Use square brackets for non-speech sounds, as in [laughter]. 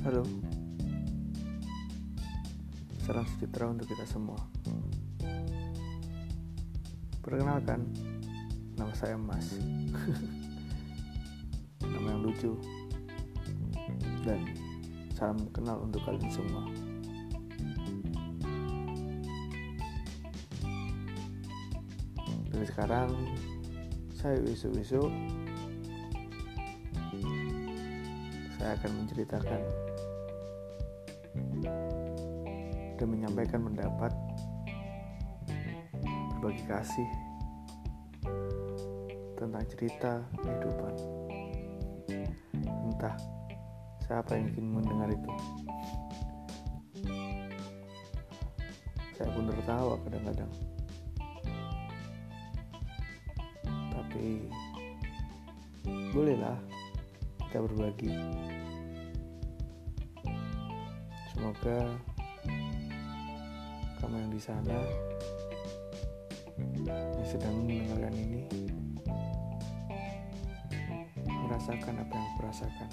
Halo. Salam sejahtera untuk kita semua. Perkenalkan Nama saya Mas. [laughs] Nama yang lucu. Dan Salam kenal untuk kalian semua. Dan sekarang Saya wisu-wisu Saya akan menceritakan dan menyampaikan pendapat. Berbagi kasih tentang cerita kehidupan. Entah siapa yang ingin mendengar itu. Saya pun tertawa kadang-kadang. Tapi bolehlah kita berbagi. Semoga kamu yang di sana yang sedang mendengarkan ini merasakan apa yang aku rasakan.